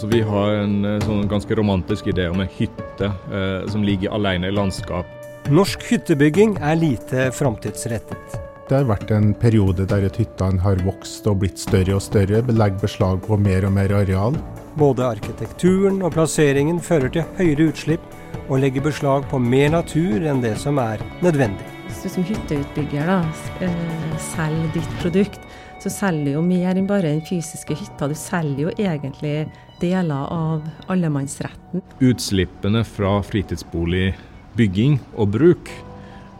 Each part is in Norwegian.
Så vi har en eh, sånn ganske romantisk idé om en hytte eh, som ligger alene i landskap. Norsk hyttebygging er lite framtidsrettet. Det har vært en periode der hyttene har vokst og blitt større og større, legger beslag på mer og mer areal. Både arkitekturen og plasseringen fører til høyere utslipp og legger beslag på mer natur enn det som er nødvendig. Hvis du som hytteutbygger da, eh, selger ditt produkt, så selger du jo mer enn bare den fysiske hytta. Du selger jo egentlig deler av allemannsretten. Utslippene fra fritidsboligbygging og bruk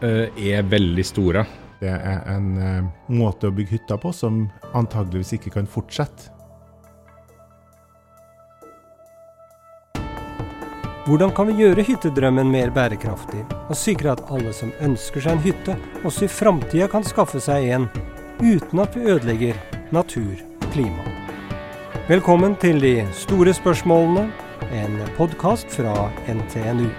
eh, er veldig store. Det er en eh, måte å bygge hytter på som antageligvis ikke kan fortsette. Hvordan kan vi gjøre hyttedrømmen mer bærekraftig, og sikre at alle som ønsker seg en hytte, også i framtida kan skaffe seg en, uten at vi ødelegger natur og klima? Velkommen til De store spørsmålene, en podkast fra NTNU.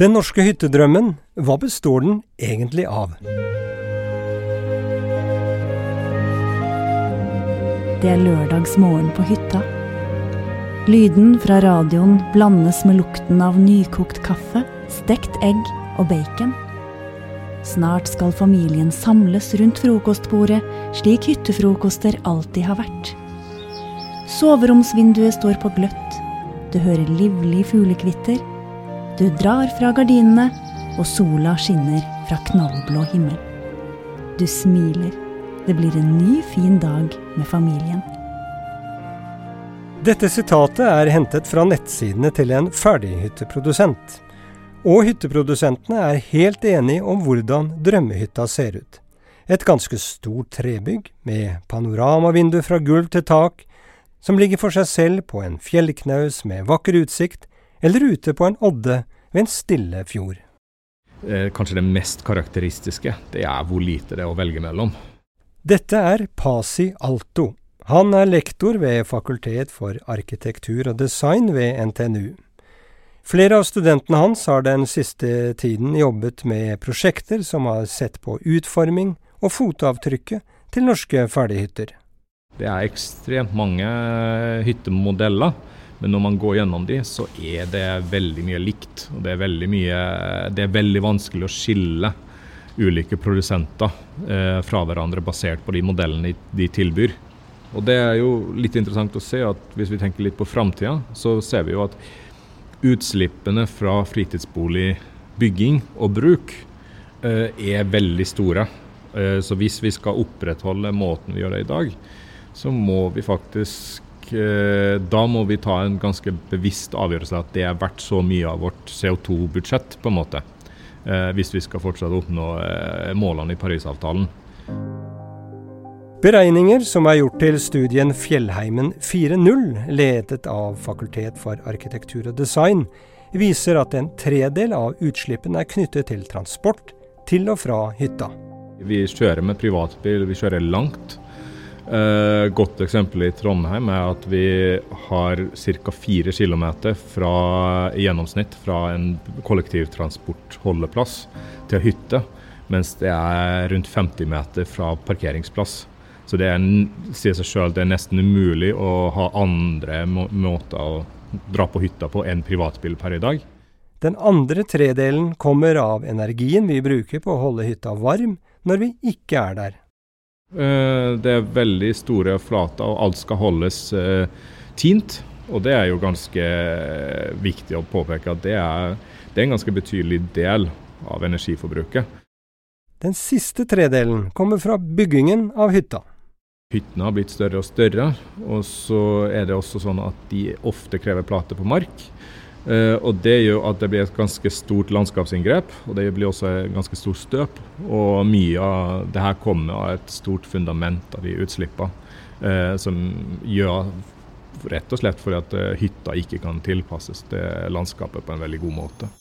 Den norske hyttedrømmen, hva består den egentlig av? Det er lørdagsmorgen på hytta. Lyden fra radioen blandes med lukten av nykokt kaffe, stekt egg og bacon. Snart skal familien samles rundt frokostbordet, slik hyttefrokoster alltid har vært. Soveromsvinduet står på gløtt. Du hører livlig fuglekvitter. Du drar fra gardinene, og sola skinner fra knallblå himmel. Du smiler. Det blir en ny, fin dag med familien. Dette sitatet er hentet fra nettsidene til en ferdighytteprodusent. Og hytteprodusentene er helt enige om hvordan drømmehytta ser ut. Et ganske stort trebygg med panoramavindu fra gulv til tak, som ligger for seg selv på en fjellknaus med vakker utsikt, eller ute på en odde ved en stille fjord. Eh, kanskje det mest karakteristiske, det er hvor lite det er å velge mellom. Dette er Pasi Alto. Han er lektor ved Fakultet for arkitektur og design ved NTNU. Flere av studentene hans har den siste tiden jobbet med prosjekter som har sett på utforming og fotavtrykket til norske ferdighytter. Det er ekstremt mange hyttemodeller, men når man går gjennom de, så er det veldig mye likt. Og det er veldig, mye, det er veldig vanskelig å skille ulike produsenter eh, fra hverandre basert på de modellene de tilbyr. Og Det er jo litt interessant å se at hvis vi tenker litt på framtida, så ser vi jo at utslippene fra fritidsboligbygging og bruk eh, er veldig store. Eh, så hvis vi skal opprettholde måten vi gjør det i dag, så må vi faktisk eh, Da må vi ta en ganske bevisst avgjørelse at det er verdt så mye av vårt CO2-budsjett, på en måte. Hvis vi skal fortsette å oppnå målene i Parisavtalen. Beregninger som er gjort til studien Fjellheimen 4.0, ledet av Fakultet for arkitektur og design, viser at en tredel av utslippene er knyttet til transport til og fra hytta. Vi kjører med privatbil, vi kjører langt. Uh, godt eksempel i Trondheim er at vi har ca. 4 km fra, i gjennomsnitt fra en kollektivtransportholdeplass til hytte, mens det er rundt 50 meter fra parkeringsplass. Så det er, sier seg selv, det er nesten umulig å ha andre må måter å dra på hytta på enn privatbil per i dag. Den andre tredelen kommer av energien vi bruker på å holde hytta varm når vi ikke er der. Eh, det er veldig store flater, og alt skal holdes eh, tint. Og det er jo ganske viktig å påpeke at det er, det er en ganske betydelig del av energiforbruket. Den siste tredelen kommer fra byggingen av hytta. Hyttene har blitt større og større, og så er det også sånn at de ofte krever plater på mark. Uh, og Det gjør at det blir et ganske stort landskapsinngrep, og det blir også et ganske stort støp. Og mye av det her kommer av et stort fundament av de utslippene, uh, som gjør rett og slett fordi at uh, hytta ikke kan tilpasses til landskapet på en veldig god måte.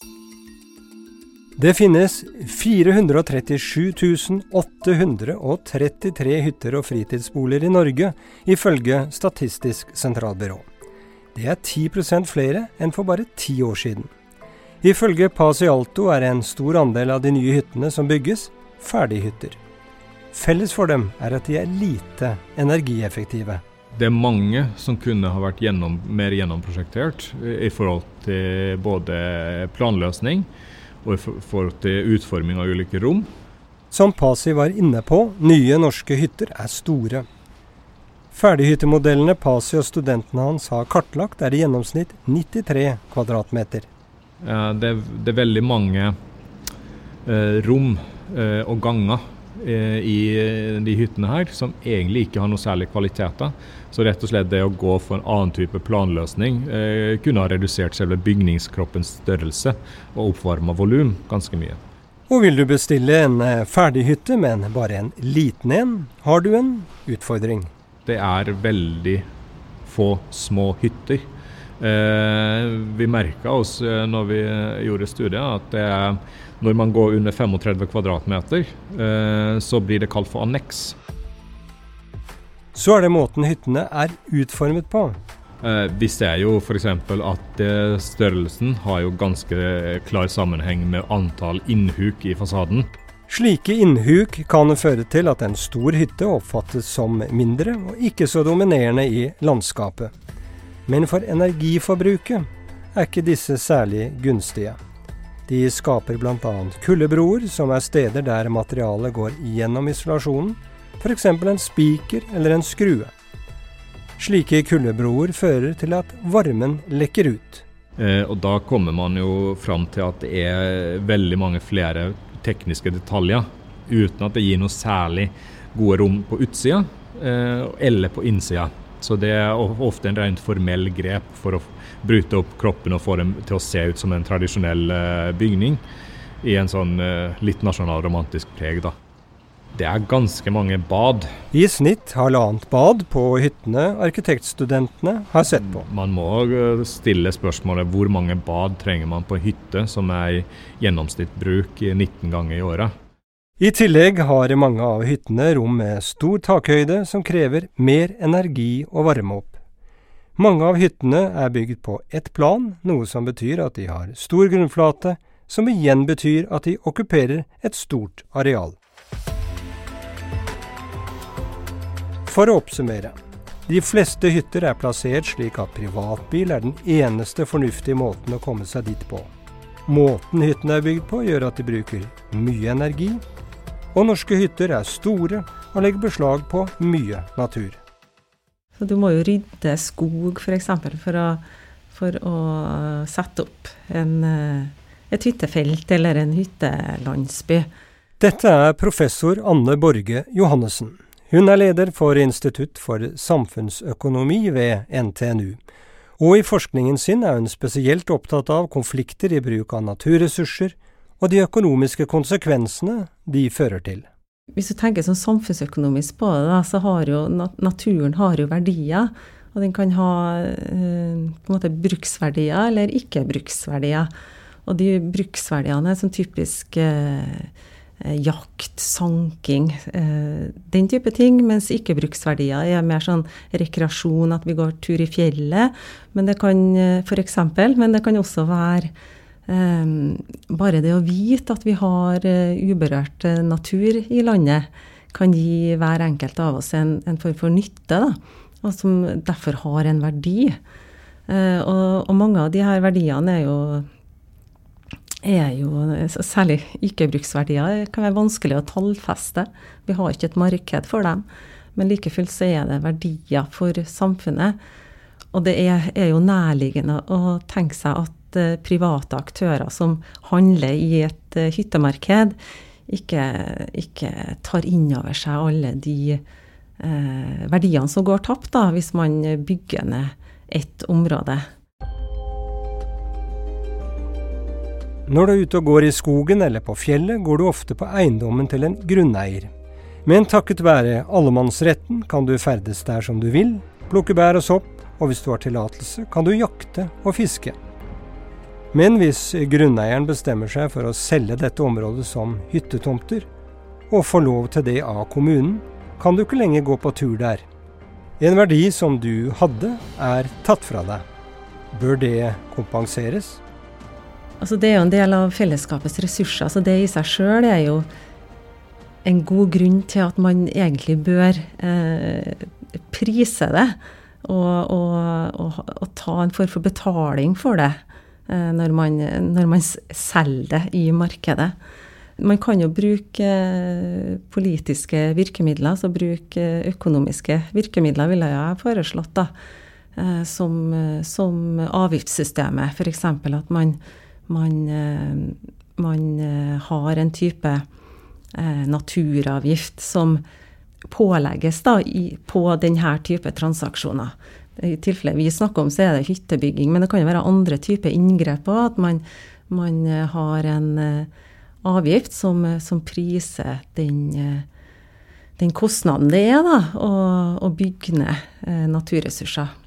Det finnes 437 833 hytter og fritidsboliger i Norge, ifølge Statistisk sentralbyrå. Det er 10% flere enn for bare ti år siden. Ifølge Pasialto er en stor andel av de nye hyttene som bygges, ferdighytter. Felles for dem er at de er lite energieffektive. Det er mange som kunne ha vært gjennom, mer gjennomprosjektert i forhold til både planløsning og i forhold til utforming av ulike rom. Som Pasi var inne på, nye norske hytter er store. Ferdighyttemodellene Pasi og studentene hans har kartlagt, er i gjennomsnitt 93 kvadratmeter. Det, det er veldig mange eh, rom eh, og ganger i de hyttene her som egentlig ikke har noe særlig kvaliteter. Så rett og slett det å gå for en annen type planløsning eh, kunne ha redusert selve bygningskroppens størrelse og oppvarma volum ganske mye. Og vil du bestille en ferdig hytte, men bare en liten en, har du en utfordring. Det er veldig få små hytter. Eh, vi merka oss eh, når vi gjorde studiet at er, når man går under 35 kvadratmeter, eh, så blir det kalt for anneks. Så er det måten hyttene er utformet på. Eh, vi ser jo f.eks. at størrelsen har jo ganske klar sammenheng med antall innhuk i fasaden. Slike innhuk kan føre til at en stor hytte oppfattes som mindre og ikke så dominerende i landskapet. Men for energiforbruket er ikke disse særlig gunstige. De skaper bl.a. kuldebroer, som er steder der materialet går gjennom isolasjonen, f.eks. en spiker eller en skrue. Slike kuldebroer fører til at varmen lekker ut. Eh, og da kommer man jo fram til at det er veldig mange flere tekniske detaljer uten at det gir noe særlig gode rom på utsida eh, eller på innsida. Så det er ofte en rent formell grep for å bryte opp kroppen og få dem til å se ut som en tradisjonell eh, bygning i en sånn litt litt nasjonalromantisk preg. da. Det er ganske mange bad. I snitt halvannet bad på hyttene arkitektstudentene har sett på. Man må eh, stille spørsmålet hvor mange bad trenger man på hytte som er i gjennomsnittbruk 19 ganger i året. I tillegg har mange av hyttene rom med stor takhøyde som krever mer energi å varme opp. Mange av hyttene er bygd på ett plan, noe som betyr at de har stor grunnflate, som igjen betyr at de okkuperer et stort areal. For å oppsummere. De fleste hytter er plassert slik at privatbil er den eneste fornuftige måten å komme seg dit på. Måten hyttene er bygd på gjør at de bruker mye energi, og norske hytter er store og legger beslag på mye natur. Så du må jo rydde skog f.eks. For, for, å, for å sette opp en, eh, et hyttefelt eller en hyttelandsby. Dette er professor Anne Borge Johannessen. Hun er leder for Institutt for samfunnsøkonomi ved NTNU. Og i forskningen sin er hun spesielt opptatt av konflikter i bruk av naturressurser og de økonomiske konsekvensene de fører til. Hvis du tenker sånn samfunnsøkonomisk på det, så har jo naturen har jo verdier. Og den kan ha eh, måte bruksverdier eller ikke-bruksverdier. Og de bruksverdiene er sånn typisk eh, jakt, sanking, eh, den type ting. Mens ikke-bruksverdier er mer sånn rekreasjon, at vi går tur i fjellet. Men det kan eh, eksempel, men det kan også være bare det å vite at vi har uberørt natur i landet, kan gi hver enkelt av oss en, en form for nytte, da, og som derfor har en verdi. Uh, og, og mange av de her verdiene er jo er jo Særlig ikke-bruksverdier kan være vanskelig å tallfeste. Vi har ikke et marked for dem. Men like fullt så er det verdier for samfunnet. Og det er, er jo nærliggende å tenke seg at uh, private aktører som handler i et uh, hyttemarked, ikke, ikke, tar inn over seg alle de eh, verdiene som går tapt da, hvis man bygger ned et område. Når du er ute og går i skogen eller på fjellet, går du ofte på eiendommen til en grunneier. Men takket være allemannsretten kan du ferdes der som du vil, plukke bær og sopp, og hvis du har tillatelse, kan du jakte og fiske. Men hvis grunneieren bestemmer seg for å selge dette området som hyttetomter, og får lov til det av kommunen, kan du ikke lenger gå på tur der. En verdi som du hadde, er tatt fra deg. Bør det kompenseres? Altså det er jo en del av fellesskapets ressurser. så Det i seg sjøl er jo en god grunn til at man egentlig bør eh, prise det. Og, og, og, og, ta en form for betaling for det når, man, når, man, selger det i markedet. Man kan jo bruke eh, politiske virkemidler, så bruke økonomiske virkemidler, ville jeg foreslått. da, eh, som, som avgiftssystemet. F.eks. at man, man, man har en type eh, naturavgift som pålegges da, i, på denne type transaksjoner. I tilfellet vi snakker om, så er det hyttebygging, men det kan jo være andre typer inngrep òg. At man, man, eh, har en uh, avgift som, eh, som, priser den, den kostnaden det er da, å, å bygge ned naturressurser.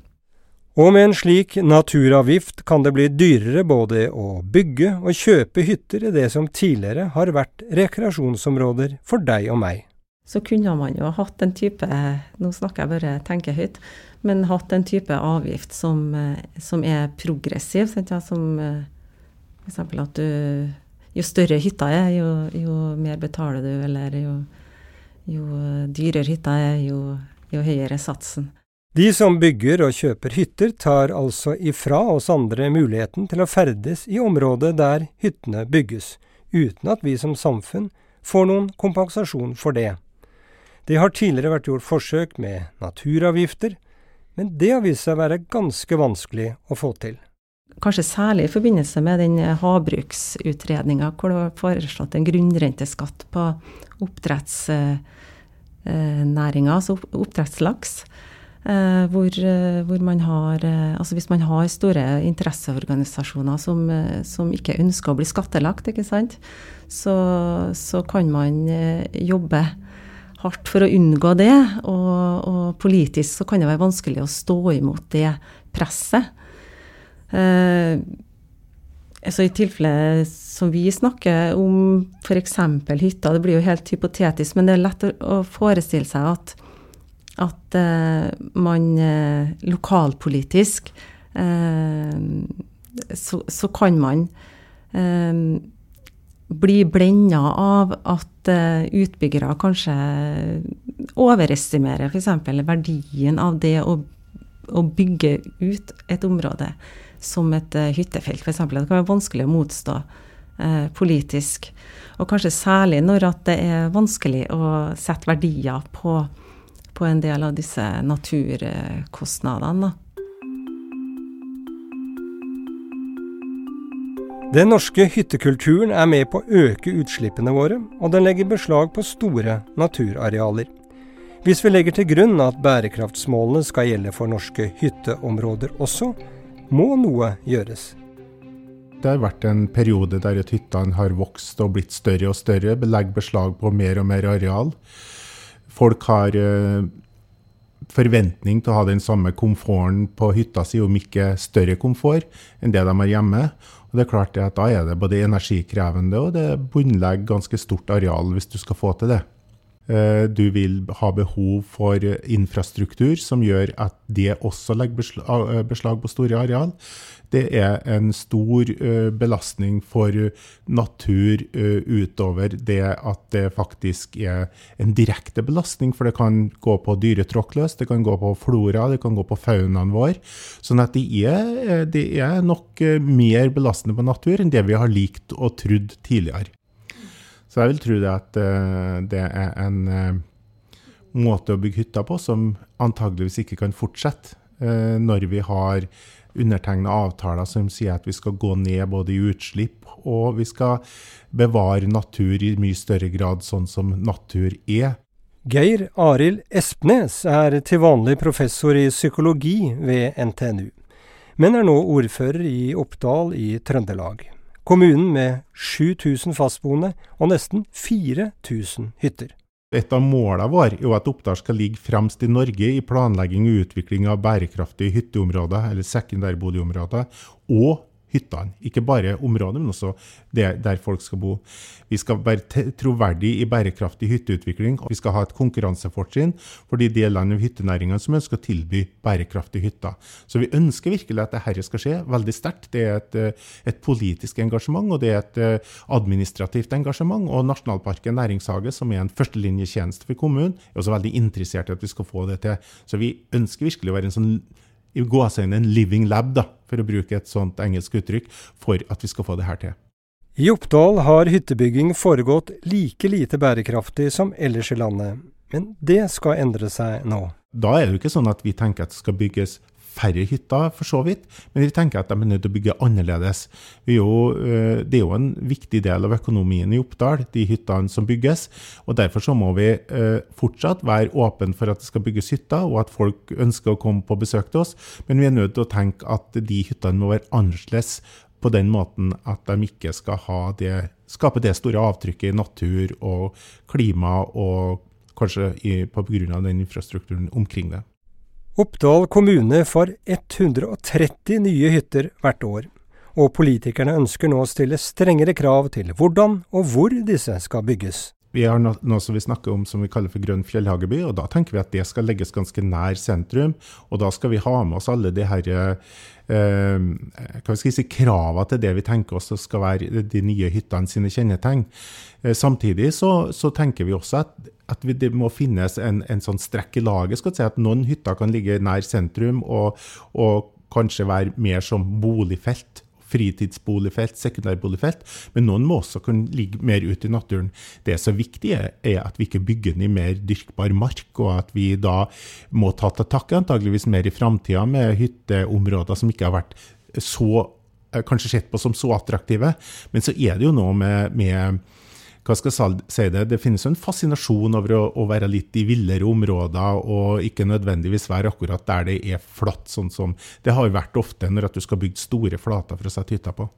Og med en slik naturavgift kan det bli dyrere både å bygge og kjøpe hytter i det som tidligere har vært rekreasjonsområder for deg og meg. Så kunne man jo hatt en type, nå snakker jeg bare tenkehøyt, men hatt en type avgift som, som er progressiv. Som f.eks. at du Jo større hytta er, jo, jo mer betaler du, eller jo, jo dyrere hytta er, jo, jo høyere satsen. De som bygger og kjøper hytter, tar altså ifra oss andre muligheten til å ferdes i området der hyttene bygges, uten at vi som samfunn får noen kompensasjon for det. Det har tidligere vært gjort forsøk med naturavgifter, men det har vist seg å være ganske vanskelig å få til. Kanskje særlig i forbindelse med den havbruksutredninga hvor det var foreslått en grunnrenteskatt på oppdrettsnæringa, altså oppdrettslaks. Hvor, hvor, man har Altså hvis man har store interesseorganisasjoner som, som, ikke ønsker å bli skattelagt, ikke sant, så, så kan man jobbe hardt for å unngå det. Og, og, politisk så kan det være vanskelig å stå imot det presset. så i tilfelle som vi snakker om f.eks. hytta, det blir jo helt hypotetisk, men det er lett å forestille seg at at eh, man eh, lokalpolitisk eh, så, så, kan man eh, bli blenda av at eh, utbyggere kanskje overestimerer f.eks. verdien av det å, å, bygge ut et område som et uh, hyttefelt, f.eks. Det kan være vanskelig å motstå uh, politisk. Og kanskje særlig når det er vanskelig å sette verdier på på en del av disse naturkostnadene. Den norske hyttekulturen er med på å øke utslippene våre, og den legger beslag på store naturarealer. Hvis vi legger til grunn at bærekraftsmålene skal gjelde for norske hytteområder også, må noe gjøres. Det har vært en periode der hyttene har vokst og blitt større og større, legger beslag på mer og mer areal. Folk har uh, forventning til å ha den samme komforten på hytta si, om ikke større komfort, enn det de har hjemme. Og det er klart at Da er det både energikrevende og det bunnlegger ganske stort areal hvis du skal få til det. Uh, du vil ha behov for infrastruktur som gjør at det også legger beslag på store areal det er en stor uh, belastning for natur utover det at det faktisk er en direkte belastning, for det kan gå på dyretråkkløs, det kan gå på flora, det kan gå på faunaen vår. Sånn at det er, det er nok mer belastende på natur enn det vi har likt og trodd tidligere. Så jeg vil tro det at det er en måte å bygge hytter på som antageligvis ikke kan fortsette når vi har undertegna avtaler som sier at vi skal gå ned både i utslipp og vi skal bevare natur i mye større grad sånn som natur er. Geir Arild Espnes er til vanlig professor i psykologi ved NTNU, men er nå ordfører i Oppdal i Trøndelag. Kommunen med 7000 fastboende og nesten 4000 hytter. Et av målene våre er at Oppdal skal ligge fremst i Norge i planlegging og utvikling av bærekraftige hytteområder, eller sekundærboligområder, og hyttene. Ikke bare området, men også der folk skal bo. Vi skal være troverdig i bærekraftig hytteutvikling. og Vi skal ha et konkurransefortrinn for de delene av hyttenæringene som ønsker å tilby bærekraftige hytter. Så vi ønsker virkelig at dette skal skje veldig sterkt. Det er et, et, politisk engasjement, og det er et eh, administrativt engasjement. Og Nasjonalparken næringshage, som er en førstelinjetjeneste for kommunen, er også veldig interessert i at vi skal få det til. Så vi ønsker virkelig å være en sånn i gåseøynene en living lab, da, for å bruke et sånt engelsk uttrykk, for at vi skal få det her til. I Oppdal har hyttebygging foregått like lite bærekraftig som ellers i landet, men det skal endre seg nå. Da er det jo ikke sånn at vi tenker at det skal bygges færre hytter, for så vidt, men vi tenker at de er nødt til å bygge annerledes. Jo, eh, det er jo en viktig del av økonomien i Oppdal, de hyttene som bygges. og Derfor så må vi eh, fortsatt være åpne for at det skal bygges hytter, og at folk ønsker å komme på besøk til oss. Men vi er nødt til å tenke at de hyttene må være annerledes på den måten at de ikke skal det, skape det store avtrykket i natur og klima, og kanskje i, på grunn av den infrastrukturen omkring det. Oppdal kommune får 130 nye hytter hvert år, og politikerne ønsker nå å stille strengere krav til hvordan og hvor disse skal bygges. Vi har noe som vi snakker om som vi kaller for grønn fjellhageby, og da tenker vi at det skal legges ganske nær sentrum. Og da skal vi ha med oss alle de her eh, si, kravene til det vi tenker oss skal være de nye hyttene sine kjennetegn. Eh, samtidig så, så, tenker vi også at, at vi, det må finnes en, en sånn strekk i laget. skal si At noen hytter kan ligge nær sentrum og, og kanskje være mer som boligfelt fritidsboligfelt, sekundærboligfelt, men noen må også kunne ligge mer ute i naturen. Det som er viktig, er at vi ikke bygger i mer dyrkbar mark, og at vi da må ta til takke antageligvis mer i framtida med hytteområder som ikke har vært så eh, kanskje sett på som så attraktive. Men så er det jo noe med, med hva skal jeg si det, det finnes jo en fascinasjon over å, å, være litt i villere områder, og ikke nødvendigvis være akkurat der det er flatt, sånn som det har vært ofte når du skal bygge store flater for å sette hytta på.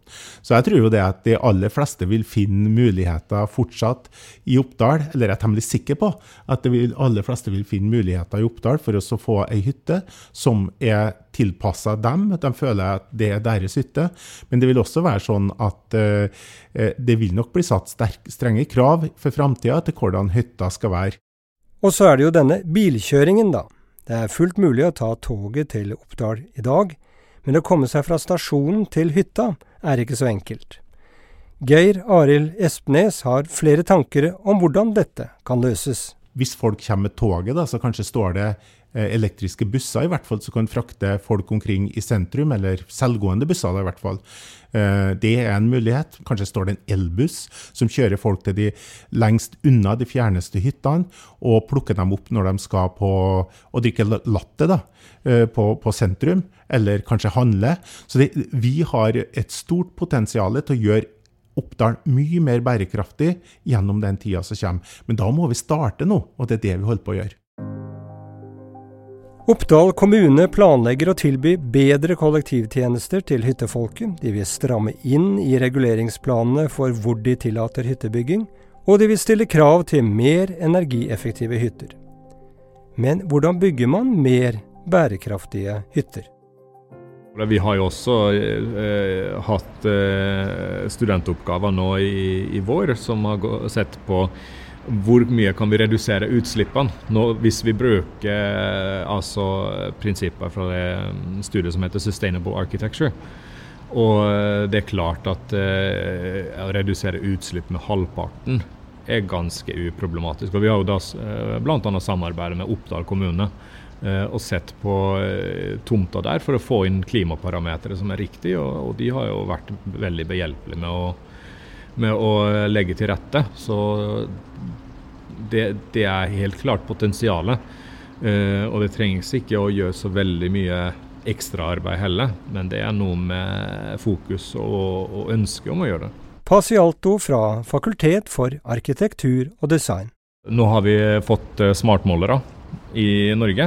Så jeg tror jo det at de aller fleste vil finne muligheter fortsatt i Oppdal, eller jeg er temmelig sikker på at de aller fleste vil finne muligheter i Oppdal for å få ei hytte som er tilpassa dem. De føler at det er deres hytte. Men det vil også være sånn at uh, det vil nok bli satt strenge krav for framtida til hvordan hytta skal være. Og så er det jo denne bilkjøringen, da. Det er fullt mulig å ta toget til Oppdal i dag, men å komme seg fra stasjonen til hytta er ikke så enkelt. Geir Arild Espnes har flere tanker om hvordan dette kan løses. Hvis folk kommer med toget, da, så kanskje står det Eh, elektriske busser, i hvert fall, som kan frakte folk omkring i sentrum, eller selvgående busser, da, i hvert fall. Eh, det er en mulighet. Kanskje står det en elbuss som kjører folk til de lengst unna de fjerneste hyttene, og plukker dem opp når de skal på å drikke latte da, eh, på, på sentrum, eller kanskje handle. Så det, vi har et stort potensial til å gjøre Oppdal mye mer bærekraftig gjennom den tida som kommer. Men da må vi starte nå, og det er det vi holder på å gjøre. Oppdal kommune planlegger å tilby bedre kollektivtjenester til hyttefolket. De vil stramme inn i reguleringsplanene for hvor de tillater hyttebygging, og de vil stille krav til mer energieffektive hytter. Men hvordan bygger man mer bærekraftige hytter? Vi har jo også eh, hatt eh, studentoppgaver nå i, i vår som har sett på hvor mye kan vi redusere utslippene Nå, hvis vi bruker eh, altså, prinsipper fra det mm, studiet som heter Sustainable Architecture. Og eh, det er klart at uh, å redusere utslipp med halvparten er ganske uproblematisk. Og Vi har jo da uh, bl.a. samarbeidet med Oppdal kommune og sett på uh, tomta der for å få inn klimaparametere som er riktige, og, og de har jo vært veldig behjelpelige med å med å legge til rette. Så det, det er helt klart potensialet. Og det trengs ikke å gjøre så veldig mye ekstraarbeid heller, men det er noe med fokus og, og ønske om å gjøre det. Pasialto fra Fakultet for arkitektur og design. Nå har vi fått eh, smartmålere i Norge,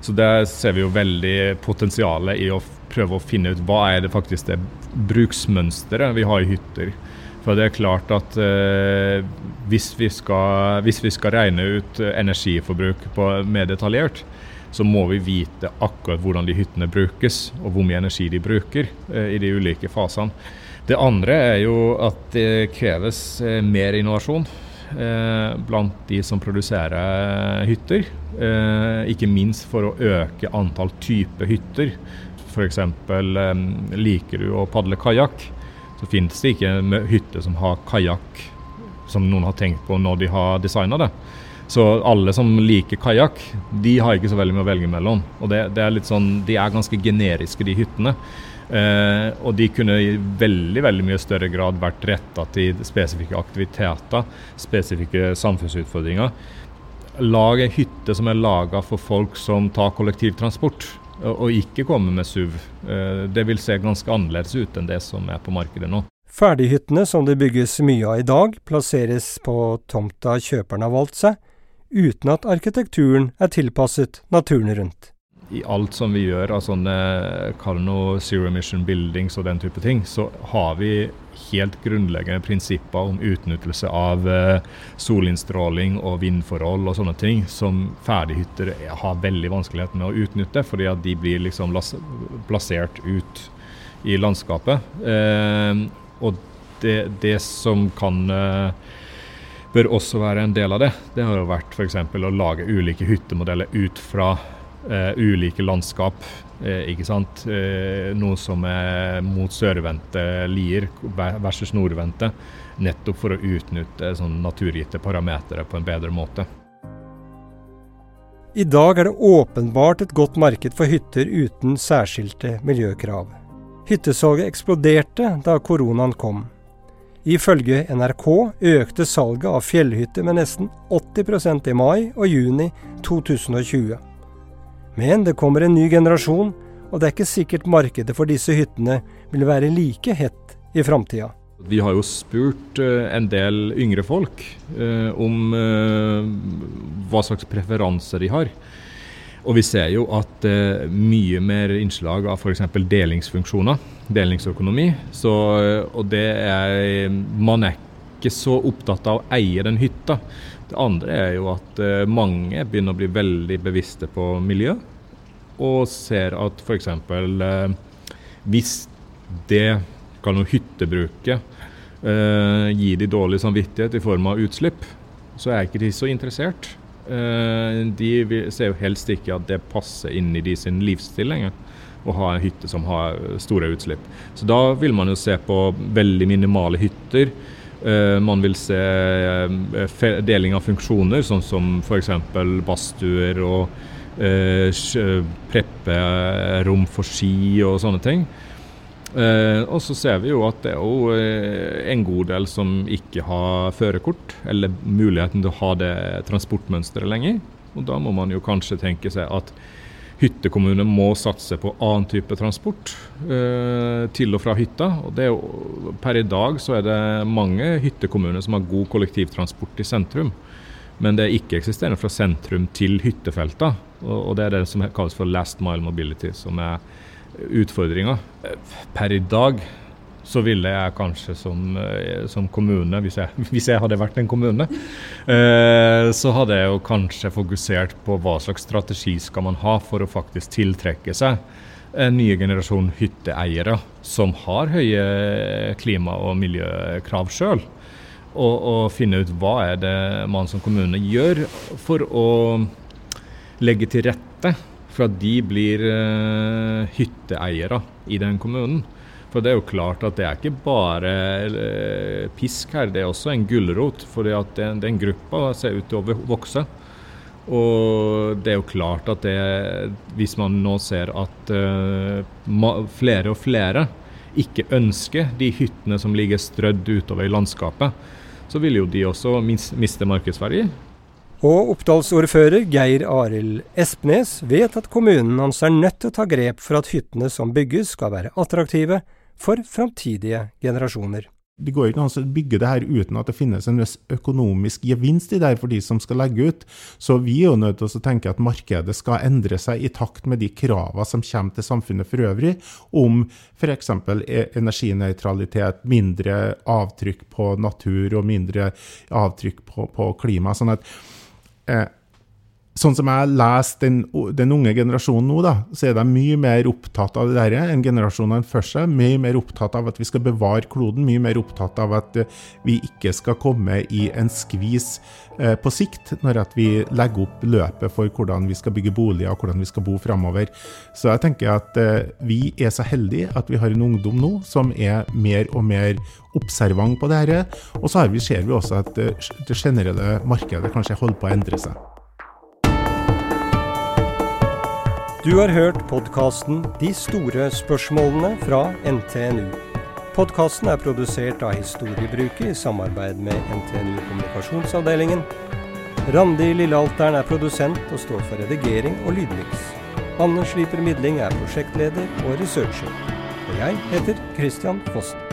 så der ser vi jo veldig potensialet i å prøve å finne ut hva er det faktisk det bruksmønsteret vi har i hytter. For det er klart at eh, hvis, vi skal, hvis, vi skal, regne ut energiforbruk på, mer detaljert, så må vi vite akkurat hvordan de hyttene brukes, og hvor mye energi de bruker eh, i de ulike fasene. Det andre er jo at det kreves eh, mer innovasjon eh, blant de som produserer hytter. Eh, ikke minst for å øke antall type hytter. F.eks. Eh, liker du å padle kajakk, så finnes det ikke en hytte som har kajakk som noen har tenkt på når de har designa det. Så alle som liker kajakk, de har ikke så veldig mye å velge mellom. Og det, det er litt sånn, De er ganske generiske, de hyttene. Eh, og de kunne i veldig veldig mye større grad vært retta til spesifikke aktiviteter, spesifikke samfunnsutfordringer. Lag ei hytte som er laga for folk som tar kollektivtransport, og, ikke kommer med SUV. Eh, det vil se ganske annerledes ut enn det som er på markedet nå. Ferdighyttene som det bygges mye av i dag, plasseres på tomta kjøperen har valgt seg, uten at arkitekturen er tilpasset naturen rundt. I alt som vi gjør av sånne kall noe zero emission buildings og den type ting, så har vi helt grunnleggende prinsipper om utnyttelse av uh, solinnstråling og vindforhold og sånne ting som ferdighytter har veldig vanskelighet med å utnytte, fordi at de blir liksom plassert ut i landskapet. Uh, og det, det som kan uh, bør også være en del av det. Det har jo vært f.eks. å lage ulike hyttemodeller ut fra uh, ulike landskap. Eh, ikke sant? Eh, noe som er mot sørvendte lier versus nordvendte. Nettopp for å utnytte sånn naturgitte parametere på en bedre måte. I dag er det åpenbart et godt marked for hytter uten særskilte miljøkrav. Hyttesalget eksploderte da koronaen kom. Ifølge NRK økte salget av fjellhytter med nesten 80% i mai og juni 2020. Men det kommer en ny generasjon, og det er ikke sikkert markedet for disse hyttene vil være like hett i framtida. Vi har jo spurt uh, en del yngre folk uh, om uh, hva slags preferanser de har. Og vi ser jo at mye mer innslag av f.eks. delingsfunksjoner, delingsøkonomi. Så, og det er Man er ikke så opptatt av å eie den hytta. Det andre er jo at uh, mange begynner å bli veldig bevisste på miljø. Og ser at f.eks. Uh, hvis det kan noe hyttebruket uh, gi de dårlig samvittighet i form av utslipp, så er ikke de så interessert. Eh, de ser jo helst ikke at det passer inn i de sin livsstil lenger å ha en hytte som har store utslipp. Så da vil man jo se på veldig minimale hytter. Uh, man vil se uh, deling av funksjoner, sånn som f.eks. badstuer og uh, prepperom for ski og sånne ting. Eh, og så ser vi jo at det er jo eh, en god del som ikke har førerkort, eller muligheten til å ha det transportmønsteret lenger. Og da må man jo kanskje tenke seg at hyttekommuner må satse på annen type transport eh, til og fra hytta. Og det er per i dag så er det mange hyttekommuner som har god kollektivtransport i sentrum. Men det er ikke-eksisterende fra sentrum til hyttefelta. Og, og det er det som kalles for last mile mobility, som er utfordringa. Per i dag så ville jeg kanskje som, eh, som kommune, hvis jeg, hvis jeg, hadde vært en kommune, eh, så hadde jeg jo kanskje fokusert på hva slags strategi skal man ha for å faktisk tiltrekke seg en nye generasjon hytteeiere som har høye klima- og miljøkrav sjøl. Og, og, finne ut hva er det man som kommune gjør for å legge til rette for at de blir uh, hytteeiere i den kommunen. For det er jo klart at det er ikke bare uh, pisk her, det er også en gulrot. For den, den gruppa ser ut til å vokse. Og det er jo klart at det, hvis man nå ser at uh, flere og flere ikke ønsker de hyttene som ligger strødd utover i landskapet, så vil jo de også miste markedsverdi. Og Oppdalsordfører Geir Arild Espnes vet at kommunen hans er nødt til å ta grep for at hyttene som bygges skal være attraktive for framtidige generasjoner. Det går ikke an å bygge det her uten at det finnes en økonomisk gevinst i det for de som skal legge ut. Så vi er jo nødt til å tenke at markedet skal endre seg i takt med de kravene som kommer til samfunnet for øvrig, om f.eks. E-, energinøytralitet, mindre avtrykk på natur og mindre avtrykk på, på klima. sånn at Eh, sånn som jeg leser den, den, unge generasjonen nå, da, så er de mye mer opptatt av det der enn generasjonene før seg. Mye mer opptatt av at vi skal bevare kloden, mye mer opptatt av at uh, vi ikke skal komme i en skvis eh, på sikt, når at vi legger opp løpet for hvordan vi skal bygge boliger og hvordan vi skal bo framover. Så jeg tenker at eh, vi er så heldige at vi har en ungdom nå som er mer og mer observant på det dette. Og så vi, ser vi også at det generelle markedet kanskje holder på å endre seg. Du har hørt podkasten De store spørsmålene fra NTNU. Podkasten er produsert av Historiebruket i samarbeid med NTNU Kommunikasjonsavdelingen. Randi Lillealteren er produsent og står for redigering og lydmiks. Anne Sliper Midling er prosjektleder og researcher. Og jeg heter Christian Fossen.